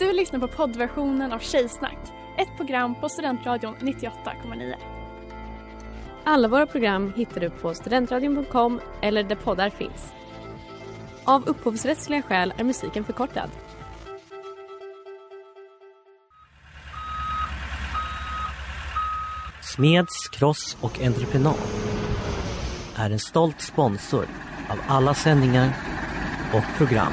Du lyssnar på poddversionen av Tjejsnack, ett program på Studentradion 98,9. Alla våra program hittar du på studentradion.com eller där poddar finns. Av upphovsrättsliga skäl är musiken förkortad. Smeds, Cross och Entreprenad är en stolt sponsor av alla sändningar och program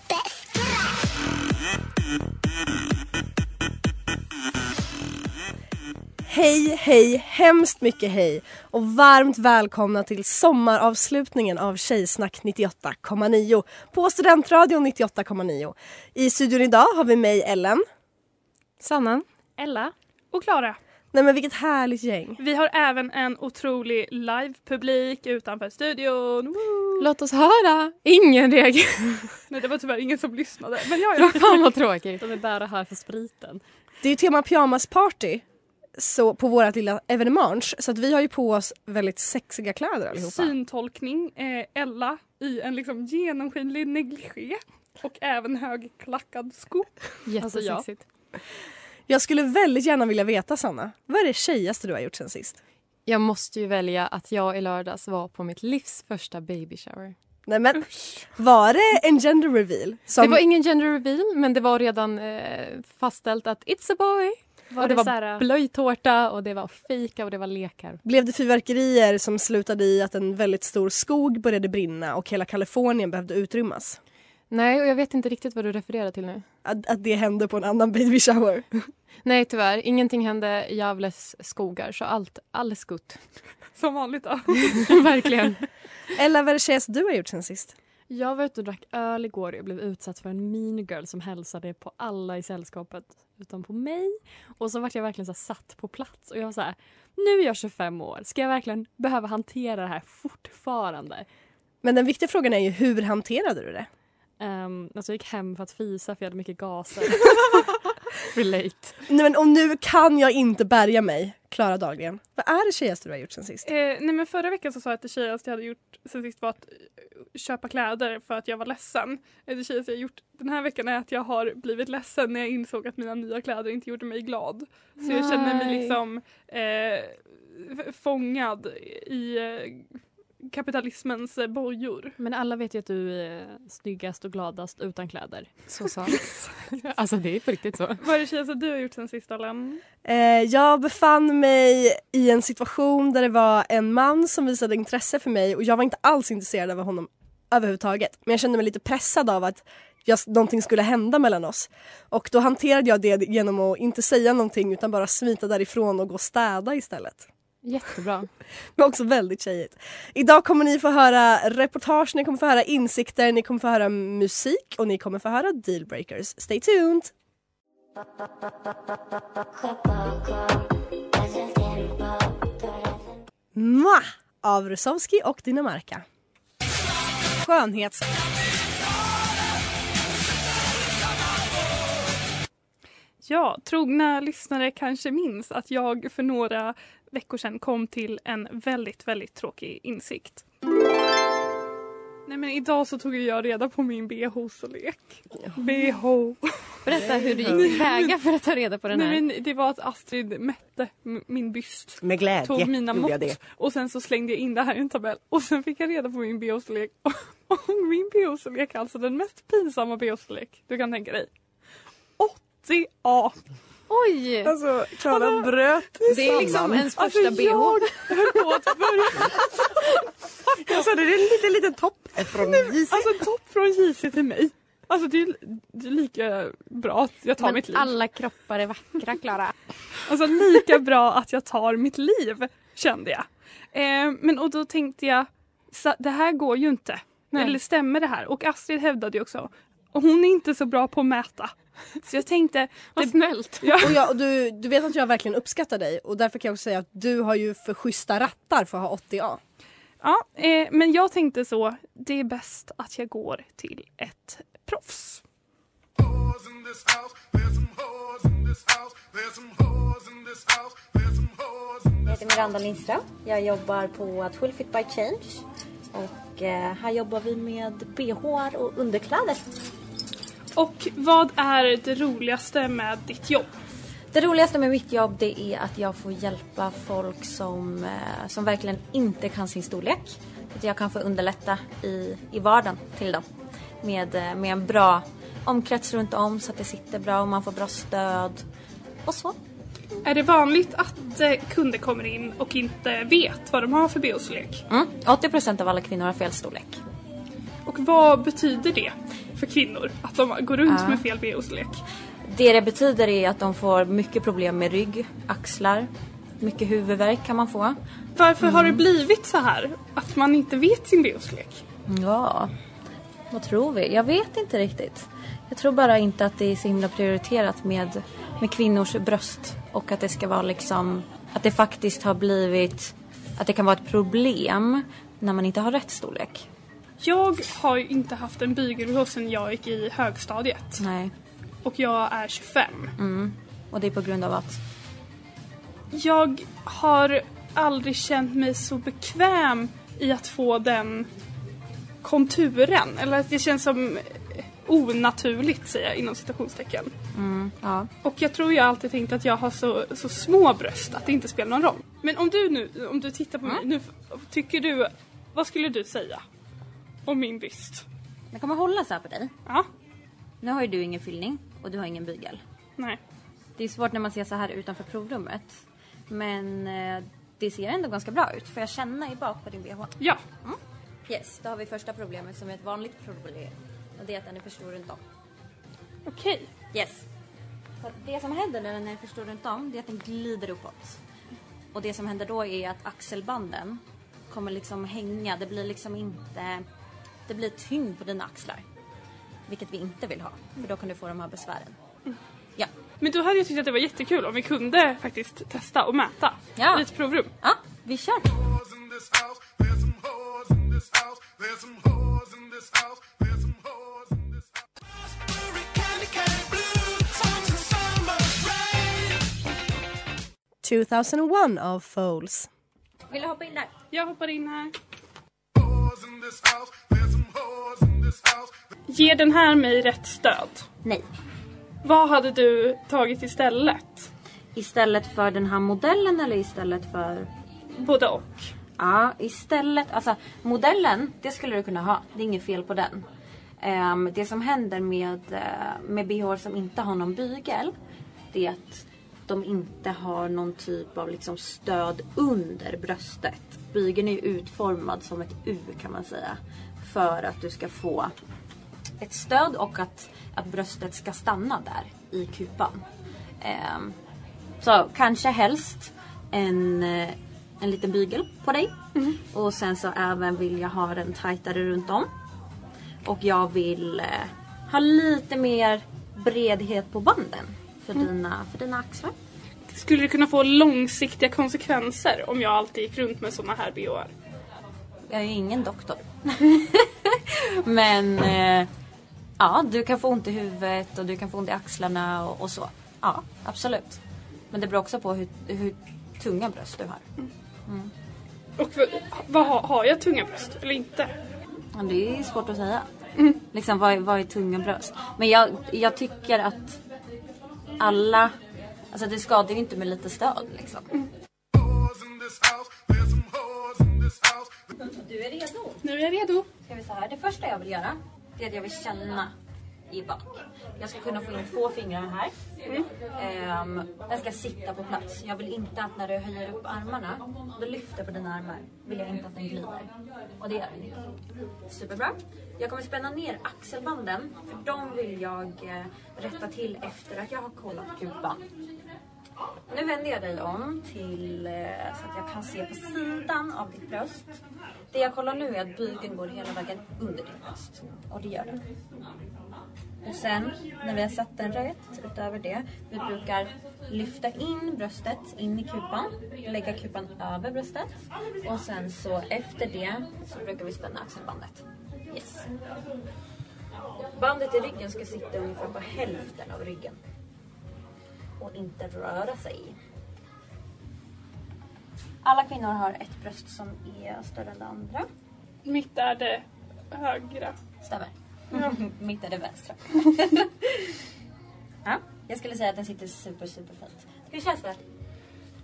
Hej, hej, hemskt mycket hej och varmt välkomna till sommaravslutningen av Tjejsnack 98,9 på Studentradion 98,9. I studion idag har vi mig Ellen. Sanna? Ella och Klara. Nej men vilket härligt gäng. Vi har även en otrolig livepublik utanför studion. Woo! Låt oss höra! Ingen reagerar. Nej, det var tyvärr ingen som lyssnade. Men ja, ja. Vad fan vad tråkigt. De är bara här för spriten. Det är ju tema pyjamasparty så på vårt lilla evenemang så att vi har ju på oss väldigt sexiga kläder allihopa. Syntolkning, eh, Ella i en liksom genomskinlig negligé och även högklackad sko. Jättesexigt. Jag skulle väldigt gärna vilja veta Sanna, vad är det tjejigaste du har gjort sen sist? Jag måste ju välja att jag i lördags var på mitt livs första baby shower. Nej men var det en gender reveal? Som... Det var ingen gender reveal men det var redan eh, fastställt att it's a boy. Var och det, det var här- blöjtårta och det var fika och det var lekar. Blev det fyrverkerier som slutade i att en väldigt stor skog började brinna och hela Kalifornien behövde utrymmas? Nej och jag vet inte riktigt vad du refererar till nu. Att, att det hände på en annan baby shower. Nej tyvärr, ingenting hände i Gävles skogar så allt, alles gott. Som vanligt då. Verkligen. Eller vad är det du har gjort sen sist? Jag var ute och drack öl igår och blev utsatt för en mean girl som hälsade på alla i sällskapet utom på mig. Och så vart jag verkligen så satt på plats och jag var så här, nu är jag 25 år, ska jag verkligen behöva hantera det här fortfarande? Men den viktiga frågan är ju hur hanterade du det? Um, alltså jag gick hem för att fisa för jag hade mycket gaser. Relate. Nej, men, och nu kan jag inte bärga mig, Klara Dahlgren. Vad är det tjejigaste du har gjort sen sist? Eh, nej men förra veckan så sa jag att det tjejigaste jag hade gjort sen sist var att eh, köpa kläder för att jag var ledsen. Eh, Det tjejigaste jag har gjort den här veckan är att jag har blivit ledsen när jag insåg att mina nya kläder inte gjorde mig glad. Så jag känner mig Nej. liksom eh, fångad i eh, kapitalismens eh, bojor. Men alla vet ju att du är snyggast och gladast utan kläder. Så sa Alltså det är på riktigt så. Vad är det tjejigaste du har gjort sen sist Ellen? Eh, jag befann mig i en situation där det var en man som visade intresse för mig och jag var inte alls intresserad av honom överhuvudtaget. Men jag kände mig lite pressad av att just, någonting skulle hända mellan oss. Och då hanterade jag det genom att inte säga någonting utan bara smita därifrån och gå och städa istället. Jättebra. Men också väldigt tjejigt. Idag kommer ni få höra reportage, ni kommer få höra insikter, ni kommer få höra musik och ni kommer få höra dealbreakers. Stay tuned! Mwah! Av Rusowski och Dinamarca. Skönhets... Ja, trogna lyssnare kanske minns att jag för några veckor sedan kom till en väldigt, väldigt tråkig insikt. Nej men idag så tog jag reda på min bh-storlek. BH. Berätta hur du gick tillväga för att ta reda på den här. Nej, men det var att Astrid mätte min byst. Med glädje Tog mina gjorde mått jag det. och sen så slängde jag in det här i en tabell och sen fick jag reda på min bh-storlek. Och min bh-storlek alltså den mest pinsamma bh-storlek du kan tänka dig. 80A. Oj! Alltså Klara bröt Det är liksom ens första Alltså bh. jag höll på att börja Jag sa det, det är en liten, liten topp från JC. Alltså en topp från JC till mig. Alltså det är, det är lika bra att jag tar Men mitt liv. alla kroppar är vackra, Klara. Alltså lika bra att jag tar mitt liv kände jag. Eh, men och då tänkte jag, så, det här går ju inte. Nej. Eller stämmer det här? Och Astrid hävdade ju också, och hon är inte så bra på att mäta. Så jag tänkte, Vad snällt. ja, Och, jag, och du, du vet att jag verkligen uppskattar dig och därför kan jag också säga att du har ju för schyssta rattar för att ha 80A. ja eh, men jag tänkte så, det är bäst att jag går till ett proffs. Jag heter Miranda Lindström. Jag jobbar på Twillfit by Change. Och eh, här jobbar vi med bh och underkläder. Och vad är det roligaste med ditt jobb? Det roligaste med mitt jobb det är att jag får hjälpa folk som, eh, som verkligen inte kan sin storlek. Att jag kan få underlätta i, i vardagen till dem. Med, eh, med en bra omkrets runt om så att det sitter bra och man får bra stöd. Och så. Är det vanligt att eh, kunder kommer in och inte vet vad de har för bh-storlek? Mm. 80% av alla kvinnor har fel storlek. Och vad betyder det för kvinnor att de går runt Ja. med fel bh-storlek? Det det betyder är att de får mycket problem med rygg, axlar, mycket huvudvärk kan man få. Varför har Mm. det blivit så här att man inte vet sin bh-storlek? Ja, vad tror vi? Jag vet inte riktigt. Jag tror bara inte att det är så himla prioriterat med, med kvinnors bröst och att det ska vara liksom att det faktiskt har blivit att det kan vara ett problem när man inte har rätt storlek. Jag har ju inte haft en bygel sedan jag gick i högstadiet Nej. och jag är 25. Mm. Och det är på grund av att Jag har aldrig känt mig så bekväm i att få den konturen. Eller att det känns som onaturligt säger jag inom citationstecken. mm, ja. Och jag tror jag alltid tänkt att jag har så, så små bröst att det inte spelar någon roll. Men om du nu, om du tittar på mig, nu tycker du, vad skulle du säga om min byst? Jag kommer hålla så här på dig. Ja, Nu har ju du ingen fyllning och du har ingen bygel. nej. Det är svårt när man ser så här utanför provrummet. Men eh, det ser ändå ganska bra ut. Får jag känna i bak på din bh? Ja, Yes, då har vi första problemet som är ett vanligt problem. Och det är att den är för stor runt om. okej. Yes. Så det som händer när den är för stor runt om det är att den glider uppåt. Och det som händer då är att axelbanden kommer liksom hänga. Det blir liksom inte... Det blir tyngd på dina axlar. Vilket vi inte vill ha. För då kan du få de här besvären. Ja. Men då hade jag tyckt att det var jättekul om vi kunde faktiskt testa och mäta Ja. i ett provrum. Ja, vi kör. — 2001 av Foles. Vill du hoppa in där? Jag hoppar in här. Ger den här mig rätt stöd? Nej. Vad hade du tagit istället? Istället för den här modellen eller istället för... Både och. Ja, istället... Alltså modellen, det skulle du kunna ha. Det är inget fel på den. Ehm, det som händer med, eh, med bh som inte har någon bygel. Det är att de inte har någon typ av liksom stöd under bröstet. Bygeln är utformad som ett U kan man säga. För att du ska få ett stöd och att, att bröstet ska stanna där i kupan. Ehm, så kanske helst en, eh, en liten bygel på dig. Och sen så även vill jag ha den tajtare runt om. Och jag vill eh, ha lite mer bredhet på banden för, dina, för dina axlar. Skulle det kunna få långsiktiga konsekvenser om jag alltid gick runt med såna här bhar? Jag är ju ingen doktor. Men eh, ja, du kan få ont i huvudet och du kan få ont i axlarna och, och så. Ja, absolut. Men det beror också på hur, hur tunga bröst du har. Och vad, vad har, jag tunga bröst eller inte? Ja, det är svårt att säga. Liksom, vad, är- vad är tunga bröst? Men jag, jag tycker att alla... Alltså det skadar ju inte med lite stöd liksom. Du är redo? Nu är jag redo. Ska vi så här. Det första jag vill göra det är att jag vill känna i bak. Jag ska kunna få in två fingrar här. Ehm, den ska sitta på plats. Jag vill inte att när du höjer upp armarna, du lyfter på dina armar, vill jag inte att den glider. Och det gör den inte. Superbra. Jag kommer spänna ner axelbanden, för de vill jag eh, rätta till efter att jag har kollat kupan. Nu vänder jag dig om till eh, så att jag kan se på sidan av ditt bröst. Det jag kollar nu är att bygeln går hela vägen under ditt bröst. Och det gör den. Och sen när vi har satt den rätt utöver det. Vi brukar lyfta in bröstet in i kupan. Lägga kupan över bröstet. Och sen så efter det så brukar vi spänna axelbandet. Yes. Bandet i ryggen ska sitta ungefär på hälften av ryggen. Och inte röra sig. Alla kvinnor har ett bröst som är större än det andra. Mitt är det högra. Stämmer. Mitt är det vänstra. ja, jag skulle säga att den sitter super, super fint. Hur känns det?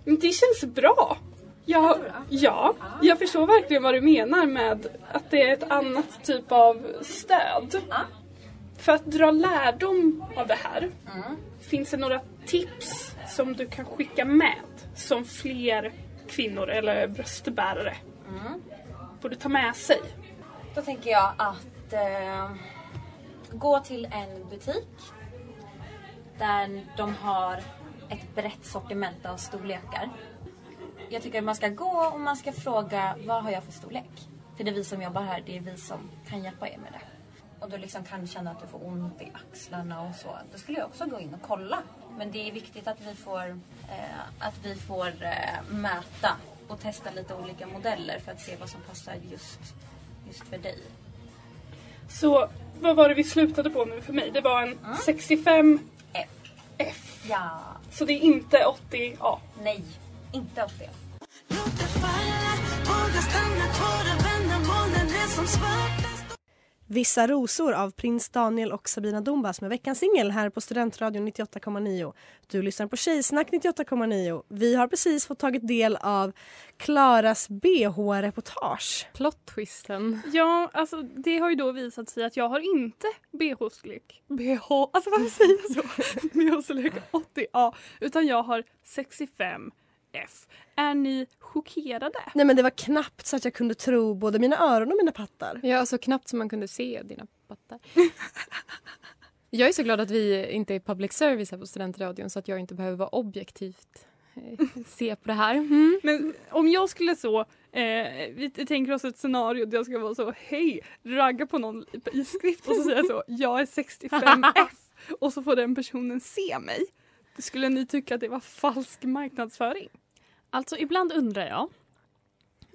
Men det känns bra. Jag, ja, jag förstår verkligen vad du menar med att det är ett annat typ av stöd. Ja. För att dra lärdom av det här, Mm. finns det några tips som du kan skicka med som fler kvinnor eller bröstbärare Mm. borde ta med sig? Då tänker jag att eh, gå till en butik där de har ett brett sortiment av storlekar. Jag tycker att man ska gå och man ska fråga vad har jag för storlek? För det är vi som jobbar här, det är vi som kan hjälpa er med det. Och du liksom kan känna att du får ont i axlarna och så. Då skulle jag också gå in och kolla. Men det är viktigt att vi får, eh, att vi får eh, mäta och testa lite olika modeller för att se vad som passar just, just för dig. Så vad var det vi slutade på nu för mig? Det var en 65 F. F. Ja. Så det är inte 80 A. Nej, inte 80. Vissa rosor av prins Daniel och Sabina Dumbas med veckans singel här på Studentradion 98,9. Du lyssnar på Tjejsnack 98,9. Vi har precis fått tagit del av Klaras bh-reportage. Plot-twisten. Ja, alltså det har ju då visat sig att jag har inte BH-storlek. BH, alltså varför säger jag så? BH-storlek 80A. Utan jag har 65F. Är ni chockerade? Nej men det var knappt så att jag kunde tro både mina öron och mina pattar. Ja, så knappt som man kunde se dina pattar. jag är så glad att vi inte är public service här på Studentradion så att jag inte behöver vara objektivt eh, se på det här. Mm. Men om jag skulle så, eh, vi tänker oss ett scenario där jag ska vara så, hej, ragga på någon i skrift och så säger jag så, jag är 65F och så får den personen se mig. Skulle ni tycka att det var falsk marknadsföring? Alltså ibland undrar jag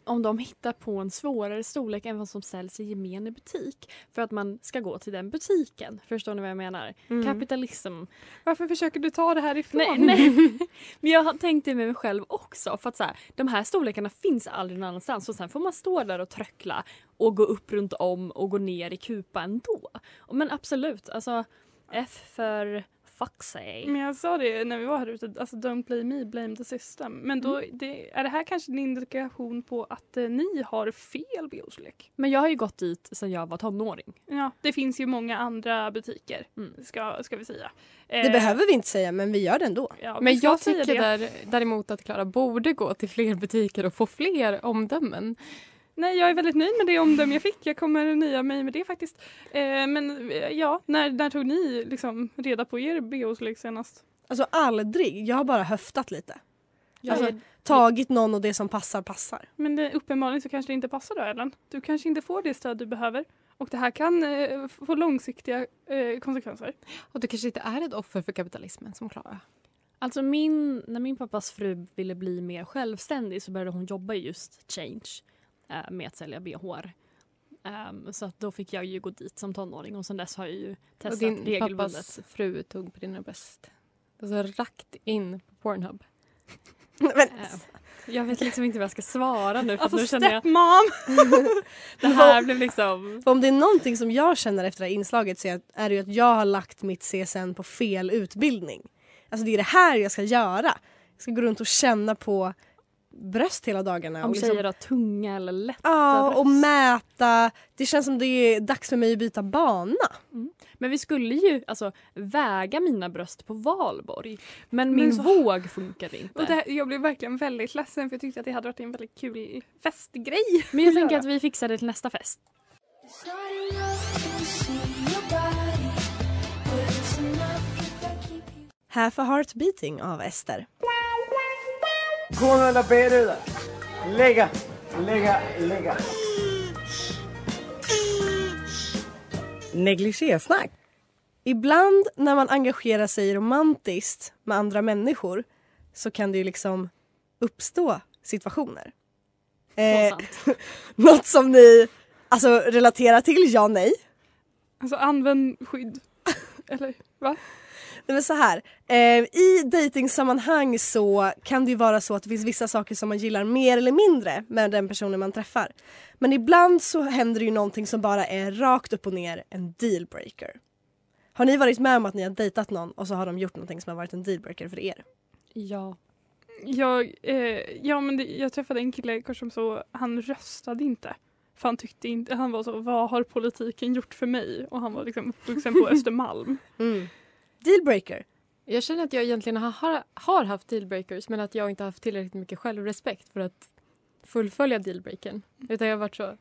om de hittar på en svårare storlek än vad som säljs i gemen i butik för att man ska gå till den butiken. Förstår ni vad jag menar? Kapitalism. Varför försöker du ta det här ifrån Nej, nej. Men jag har tänkt det med mig själv också. För att så här, de här storlekarna finns aldrig någon annanstans. Och sen får man stå där och tröckla och gå upp runt om och gå ner i kupa ändå. Men absolut, alltså F för fuck say. Men jag sa det när vi var här ute, alltså don't blame me, blame the system. Men då, det, är det här kanske en indikation på att eh, ni har fel biostorlek? Men jag har ju gått dit sedan jag var tonåring. Ja, det finns ju många andra butiker, Mm. ska, ska vi säga. Det Eh, behöver vi inte säga men vi gör det ändå. ja, Men jag tycker det. där, däremot att Klara borde gå till fler butiker och få fler omdömen. Nej, jag är väldigt nöjd med det omdöme jag fick. Jag kommer nöja mig med det faktiskt. Eh, men eh, ja, när, när tog ni liksom reda på er biostorlek senast? Alltså aldrig. Jag har bara höftat lite. Jag Alltså, är- Tagit någon och det som passar passar. Men det, uppenbarligen så kanske det inte passar då Ellen. Du kanske inte får det stöd du behöver. Och det här kan eh, få långsiktiga eh, konsekvenser. Och du kanske inte är ett offer för kapitalismen som Klara. Alltså min, när min pappas fru ville bli mer självständig så började hon jobba i just Change eh, med att sälja bh. Um, så att då fick jag ju gå dit som tonåring och sen dess har jag ju Och testat din regelbundet. pappas fru tog på dina bröst. Alltså rakt in på Pornhub. Men, Eh, jag vet liksom inte vad jag ska svara nu för Alltså nu känner jag stepmom! det här blev liksom... För om det är någonting som jag känner efter det här inslaget så är att- är det ju att jag har lagt mitt CSN på fel utbildning. Alltså det är det här jag ska göra. Jag ska gå runt och känna på bröst hela dagarna. Om och liksom, tjejer har tunga eller lätta ja, och bröst. mäta. Det känns som det är dags för mig att byta bana. Men vi skulle ju alltså väga mina bröst på valborg. Men Men min så- våg funkade inte. Och det här, jag blev verkligen väldigt ledsen för jag tyckte att det hade varit en väldigt kul festgrej. Men jag tänker att vi fixar det till nästa fest. Här för Heartbeating av Ester. Con la pereda. Lega, lega, lega. Negligésnack. Ibland när man engagerar sig romantiskt med andra människor så kan det ju liksom uppstå situationer. Eh, något som ni alltså, relaterar till, ja nej. Alltså använd skydd. Eller va? Nej, men så här. Eh, I dejtingsammanhang så kan det ju vara så att det finns vissa saker som man gillar mer eller mindre med den personen man träffar. Men ibland så händer det ju någonting som bara är rakt upp och ner en dealbreaker. Har ni varit med om att ni har dejtat någon och så har de gjort någonting som har varit en dealbreaker för er? Ja. Jag, eh, ja, men det, jag träffade en kille kort som så, han röstade inte. För han tyckte inte, han var så, vad har politiken gjort för mig? Och han var liksom uppvuxen på Östermalm. Mm. Dealbreaker? Jag känner att jag egentligen har, har haft dealbreakers men att jag inte har haft tillräckligt mycket självrespekt för att fullfölja dealbreakern. Utan jag har varit så,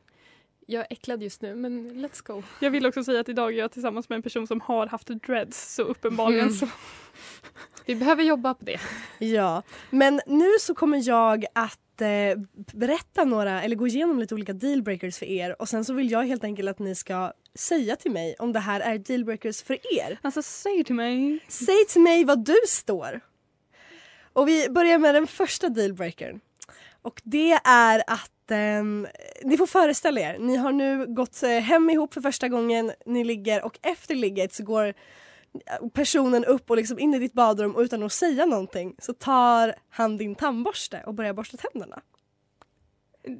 jag är äcklad just nu men let's go. Jag vill också säga att idag är jag tillsammans med en person som har haft dreads så uppenbarligen Mm. så. Vi behöver jobba på det. Ja, men nu så kommer jag att eh, berätta några, eller gå igenom lite olika dealbreakers för er och sen så vill jag helt enkelt att ni ska säga till mig om det här är dealbreakers för er. Alltså säg till mig. Säg till mig vad du står. Och vi börjar med den första dealbreakern. Och det är att ehm, ni får föreställa er, ni har nu gått eh, hem ihop för första gången, ni ligger och efter ligget så går eh, personen upp och liksom in i ditt badrum och utan att säga någonting så tar han din tandborste och börjar borsta tänderna.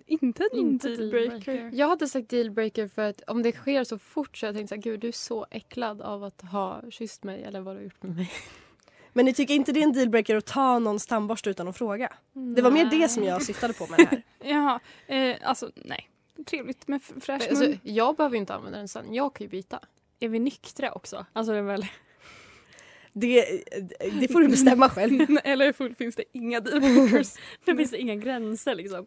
Inte en Inte dealbreaker. Jag hade sagt dealbreaker för att om det sker så fort så jag tänkte så här, gud du är så äcklad av att ha kysst mig eller vad du har gjort med mig. Men ni tycker inte det är en dealbreaker att ta någons tandborste utan att fråga? Det var mer det som jag syftade på med det här. Jaha, eh, alltså nej. Trevligt med fräsch mun. Alltså, jag behöver ju inte använda den sen, jag kan ju byta. Är vi nyktra också? Alltså det är väl... Det, det får du bestämma själv. Eller full finns det inga dealbreakers. Det finns inga gränser liksom.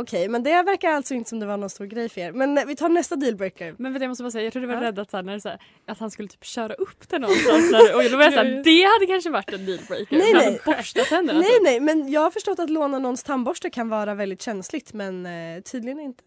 Okej, men det verkar alltså inte som det var någon stor grej för er. Men vi tar nästa dealbreaker. Men du, jag måste bara säga, jag trodde du var Ja. rädd att, här, när det, så här, att han skulle typ köra upp det någonstans. Där, och då var jag Ja, såhär, det hade kanske varit en dealbreaker. Nej, nej. Borsta tänderna. Nej, nej, men jag har förstått att låna någons tandborste kan vara väldigt känsligt, men eh, tydligen inte.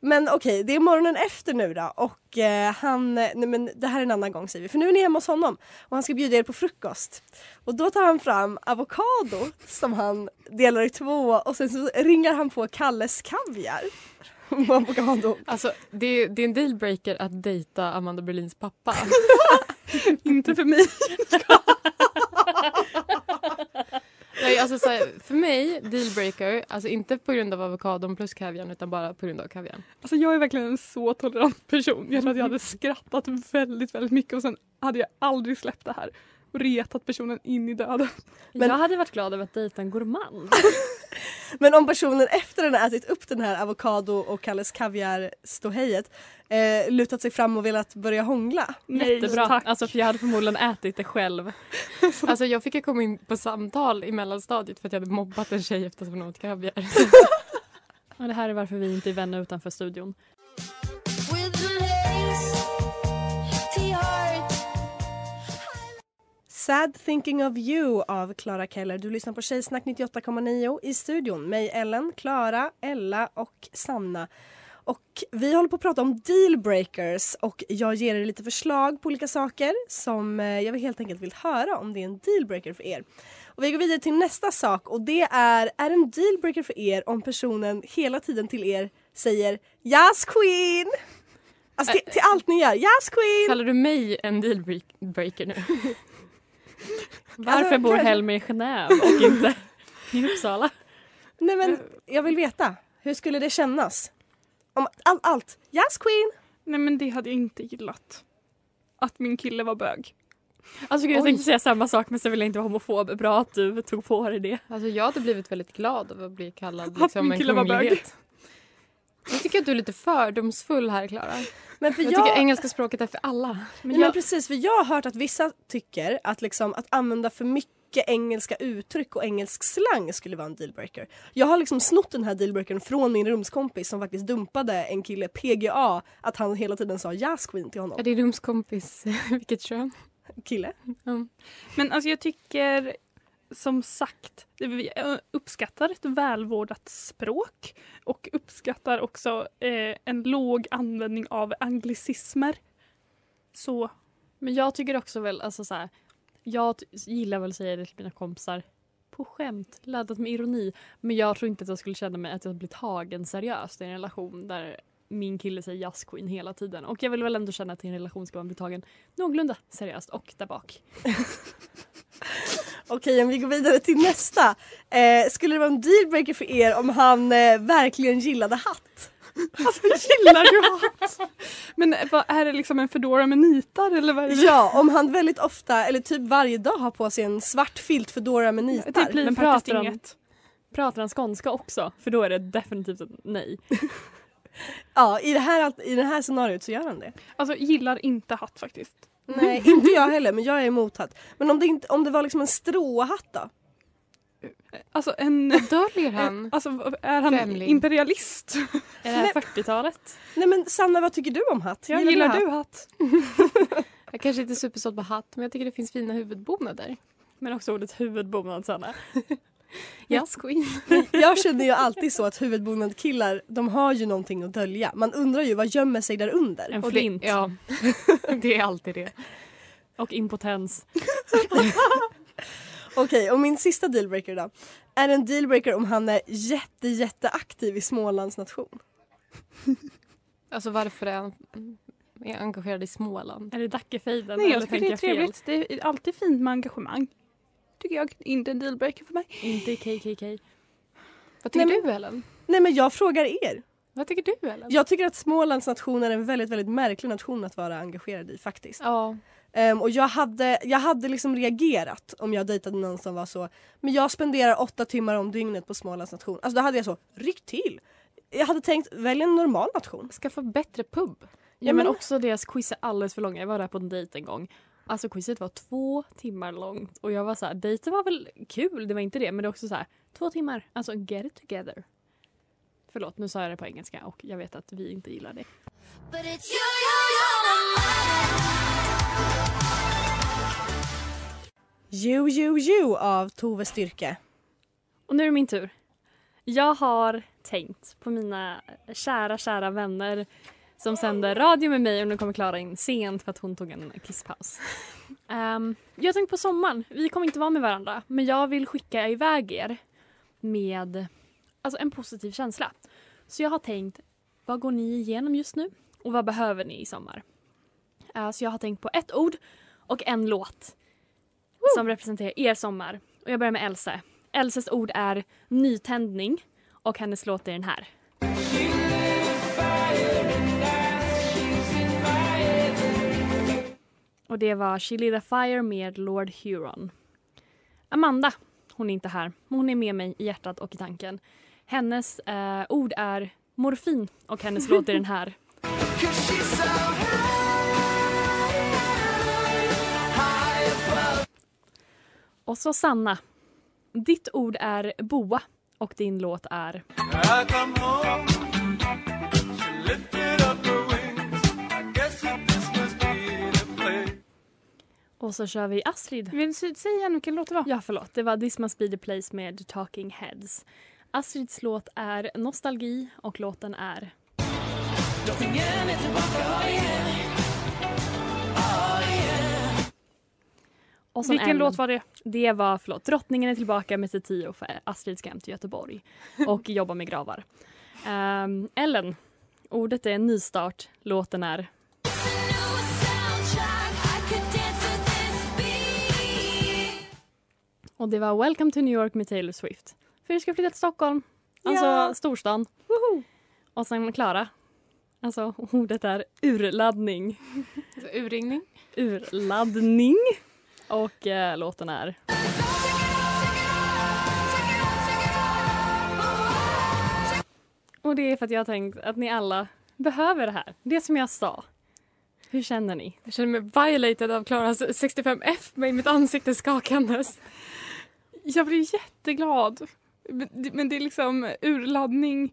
Men okej, det är morgonen efter nu då och eh, han, nej men det här är en annan gång säger vi, för nu är ni hemma hos honom och han ska bjuda er på frukost. Och då tar han fram avokado som han delar i två och sen så ringar han på Kalles kaviar. avokado. Alltså, det, är, det är en dealbreaker att dejta Amanda Berlins pappa. inte för mig. Nej, alltså, så här, för mig, dealbreaker, alltså inte på grund av avokadon plus kaviarn utan bara på grund av kaviarn. Alltså jag är verkligen en så tolerant person. Jag tror att jag hade skrattat väldigt, väldigt mycket och sen hade jag aldrig släppt det här och retat personen in i döden. Men- Jag hade varit glad över att dejta en gourmand. Men om personen efter den har ätit upp den här avokado och Kalles kaviar ståhejet eh, lutat sig fram och velat börja hångla. Nej, Jättebra. tack. Alltså, för jag hade förmodligen ätit det själv. Alltså, jag fick ju komma in på samtal i mellanstadiet för att jag hade mobbat en tjej efter att hon åt kaviar. Och det här är varför vi inte är vänner utanför studion. Sad thinking of you av Clara Keller. Du lyssnar på Tjejsnack 98,9 i studion. Mig, Ellen, Clara, Ella och Sanna. Och vi håller på att prata om dealbreakers och jag ger er lite förslag på olika saker som eh, jag helt enkelt vill höra om det är en dealbreaker för er. Och vi går vidare till nästa sak och det är, är en dealbreaker för er om personen hela tiden till er säger Yes queen! Alltså till, till allt ni gör, Yes queen! Kallar du mig en dealbreaker nu? Varför Alltså, bor kanske- Helmer i Genève och inte i Uppsala? Nej men jag vill veta, hur skulle det kännas? Om all, allt, yes queen! Nej men det hade jag inte gillat. Att min kille var bög. Alltså gud, jag Oj. tänkte säga samma sak men så vill jag inte vara homofob. Bra att du tog på dig det. Alltså, jag hade blivit väldigt glad av att bli kallad Att liksom, min en kille var bög. Jag tycker att du är lite fördomsfull här, Klara. Men för Jag jag, tycker engelska språket är för alla. Nej, Men men jag, precis, för jag har hört att vissa tycker att, liksom, att använda för mycket engelska uttryck och engelsk slang skulle vara en dealbreaker. Jag har liksom snott den här dealbreakern från min rumskompis som faktiskt dumpade en kille PGA att han hela tiden sa yes queen till Är honom. din rumskompis vilket kön? Kille. Men alltså jag tycker som sagt, vi uppskattar ett välvårdat språk och uppskattar också eh, en låg användning av anglicismer. Så men jag tycker också väl, alltså så här, jag gillar väl att säga det till mina kompisar på skämt, laddat med ironi. Men jag tror inte att jag skulle känna mig att jag blir tagen seriöst i en relation där min kille säger Jazz Queen hela tiden. Och jag vill väl ändå känna att i en relation ska man bli tagen någorlunda seriöst och där bak. Okej, om vi går vidare till nästa. Eh, skulle det vara en dealbreaker för er om han eh, verkligen gillade hatt? Alltså gillar du hatt? Men vad, är det liksom en fedora med nitar eller vad är det? Ja, om han väldigt ofta, eller typ varje dag har på sig en svart filt fedora med nitar. Det blir Men pratar han-. Pratar han skånska också? För då är det definitivt ett nej. Ja, i det, här, i det här scenariot så gör han det. Alltså gillar inte hatt faktiskt. Nej, inte jag heller, men jag är emot hatt. Men om det, inte, om det var liksom en stråhatt då? Alltså en... Döljer han? Alltså är han Främling. imperialist? Är det här 40-talet? Nej men Sanna, vad tycker du om hatt? Jag gillar du hatt? Jag kanske inte är supersåld på hatt men jag tycker det finns fina huvudbonader. Men också ordet huvudbonad Sanna. Jazz Queen. Jag känner ju alltid så att huvudbonad killar, de har ju någonting att dölja. Man undrar ju vad gömmer sig där under? En Och det, flint. ja, det är alltid det. Och impotens. Okej, och min sista dealbreaker då. Är en dealbreaker om han är jätte, jätteaktiv i Smålands nation? Alltså varför är han är engagerad i Småland? Är det Dackefejden? Nej, jag eller tycker det är fel? trevligt. Det är alltid fint med engagemang. Tycker jag. Inte en dealbreaker för mig. Inte KKK. Vad tycker Nej, du Ellen? Nej men jag frågar er. Vad tycker du Ellen? Jag tycker att Smålands nation är en väldigt, väldigt märklig nation att vara engagerad i faktiskt. Ja. Ehm, och jag hade, jag hade liksom reagerat om jag dejtade någon som var så, men jag spenderar åtta timmar om dygnet på Smålands nation. Alltså då hade jag så, ryck till! Jag hade tänkt, välj en normal nation. Skaffa bättre pub. Ja, men men- också deras quiz är alldeles för långa. Jag var där på en dejt en gång. Alltså quizet var två timmar långt och jag var så här, dejten var väl kul, det var inte det, men det är också så här, två timmar, alltså get it together. Förlåt, nu sa jag det på engelska och jag vet att vi inte gillar det. You, you, you av Tove Styrke. Och nu är det min tur. Jag har tänkt på mina kära, kära vänner som sänder radio med mig och nu kommer Klara in sent för att hon tog en kisspaus. Um, jag har tänkt på sommaren. Vi kommer inte vara med varandra men jag vill skicka iväg er med alltså en positiv känsla. Så jag har tänkt, vad går ni igenom just nu och vad behöver ni i sommar? Uh, så jag har tänkt på ett ord och en låt som representerar er sommar. Och jag börjar med Else. Elses ord är nytändning och hennes låt är den här. Och det var She lit a fire med Lord Huron. Amanda, hon är inte här, men hon är med mig i hjärtat och i tanken. Hennes eh, ord är morfin och hennes låt är den här. Och så Sanna. Ditt ord är boa och din låt är... Och så kör vi Astrid. Vill du säga igen vilken låt det var? Ja, förlåt. Det var This must be the place med Talking Heads. Astrids låt är Nostalgi och låten är... Och sen Vilken en- låt var det? Det var, förlåt, Drottningen är tillbaka med Tio för Astrid ska hem till Göteborg och jobba med gravar. Ehm, Ellen, ordet är nystart, låten är... Och det var Welcome to New York med Taylor Swift. För du ska flytta till Stockholm, alltså Ja. storstan. Och sen Klara, alltså ordet är urladdning. Alltså, urringning. Urladdning. Och eh, låten är... Och det är för att jag har tänkt att ni alla behöver det här. Det som jag sa. Hur känner ni? Jag känner mig violated av Klaras 65F med mitt ansikte skakandes. Jag blir jätteglad. Men det- är liksom urladdning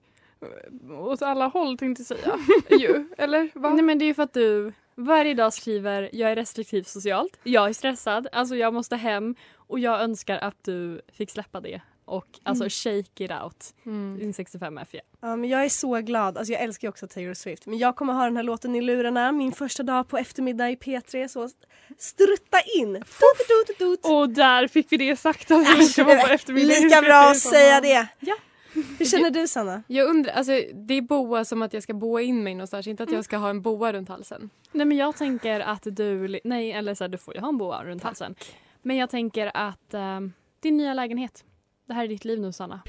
åt alla håll tänkte jag säga. ju. Eller? Va? Nej men det är för att du varje dag skriver jag är restriktiv socialt, jag är stressad, alltså jag måste hem och jag önskar att du fick släppa det och alltså Mm. shake it out. Mm. Din 65F ja. Ja, men jag är så glad. Alltså, jag älskar ju också Taylor Swift. Men jag kommer ha den här låten i lurarna min första dag på eftermiddag i P3. Så strutta in! Dut, dut, dut. Och där fick vi det sagt att vi vara på eftermiddagen. Lika bra att säga det. Hur känner du Sanna? Jag undrar, alltså det är boa som att jag ska boa in mig någonstans, inte att jag ska ha en boa runt halsen. Nej men jag tänker att du, nej eller så här, du får ju ha en boa runt halsen. Men jag tänker att eh, din nya lägenhet, det här är ditt liv nu Sanna.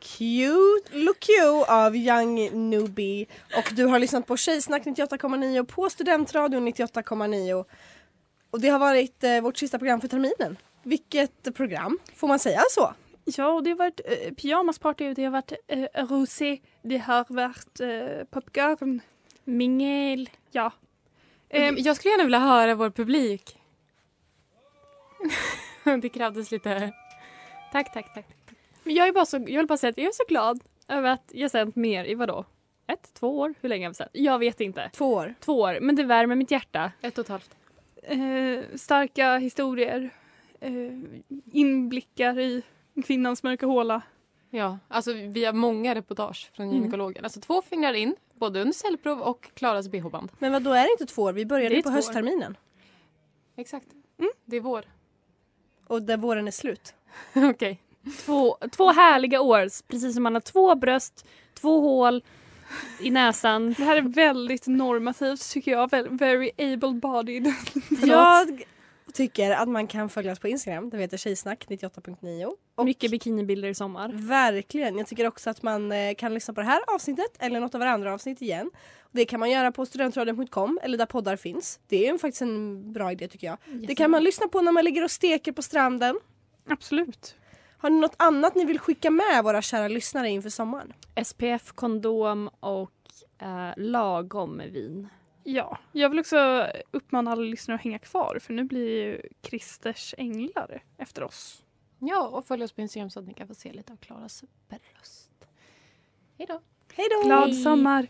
Cute Look You av Young Newbie. Och du har lyssnat på Tjejsnack 98,9 på Studentradion 98,9. Och det har varit eh, vårt sista program för terminen. Vilket program, får man säga så? Ja, och det har varit eh, pyjamasparty det har varit eh, rosé. Det har varit eh, popcorn. Mingel. Ja. Ehm, jag skulle gärna vilja höra vår publik. det krävdes lite... Tack, tack, tack. Men jag är bara så, jag vill bara säga att jag är så glad över att jag sänt mer i vadå? Ett, två år? Hur länge har vi sänt? Jag vet inte. Två år. Två år, men det värmer mitt hjärta. Ett och ett halvt. eh, starka historier. Eh, inblickar i kvinnans mörka håla. Ja, alltså vi har många reportage från Mm. gynekologen. Alltså två fingrar in, både under cellprov och Klaras bh-band. Men vad då är det inte två år? Vi började ju på höstterminen. Exakt. Mm. Det är vår. Och där våren är slut. Okej. Två, två härliga år, precis som man har två bröst, två hål i näsan. Det här är väldigt normativt tycker jag. Väl- Very able-bodied. Jag tycker att man kan följa oss på Instagram. Det heter Tjejsnack 98.9. Och Mycket bikinibilder i sommar. Verkligen. Jag tycker också att man eh, kan lyssna på det här avsnittet eller något av våra andra avsnitt igen. Det kan man göra på studentradion.com eller där poddar finns. Det är faktiskt en bra idé tycker jag. Det kan man lyssna på när man ligger och steker på stranden. Absolut. Har ni något annat ni vill skicka med våra kära lyssnare inför sommaren? SPF, kondom och eh, lagom vin. Ja, jag vill också uppmana alla lyssnare att hänga kvar för nu blir ju Christers änglar efter oss. Ja, och följ oss på Instagram så att ni kan få se lite av Klaras bröst. Hej då! Hej då! Glad sommar!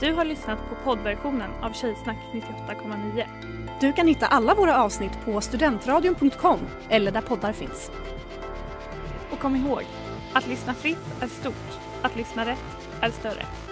Du har lyssnat på poddversionen av Tjejsnack 98,9. Du kan hitta alla våra avsnitt på studentradion.com eller där poddar finns. Och kom ihåg, att lyssna fritt är stort, att lyssna rätt är större.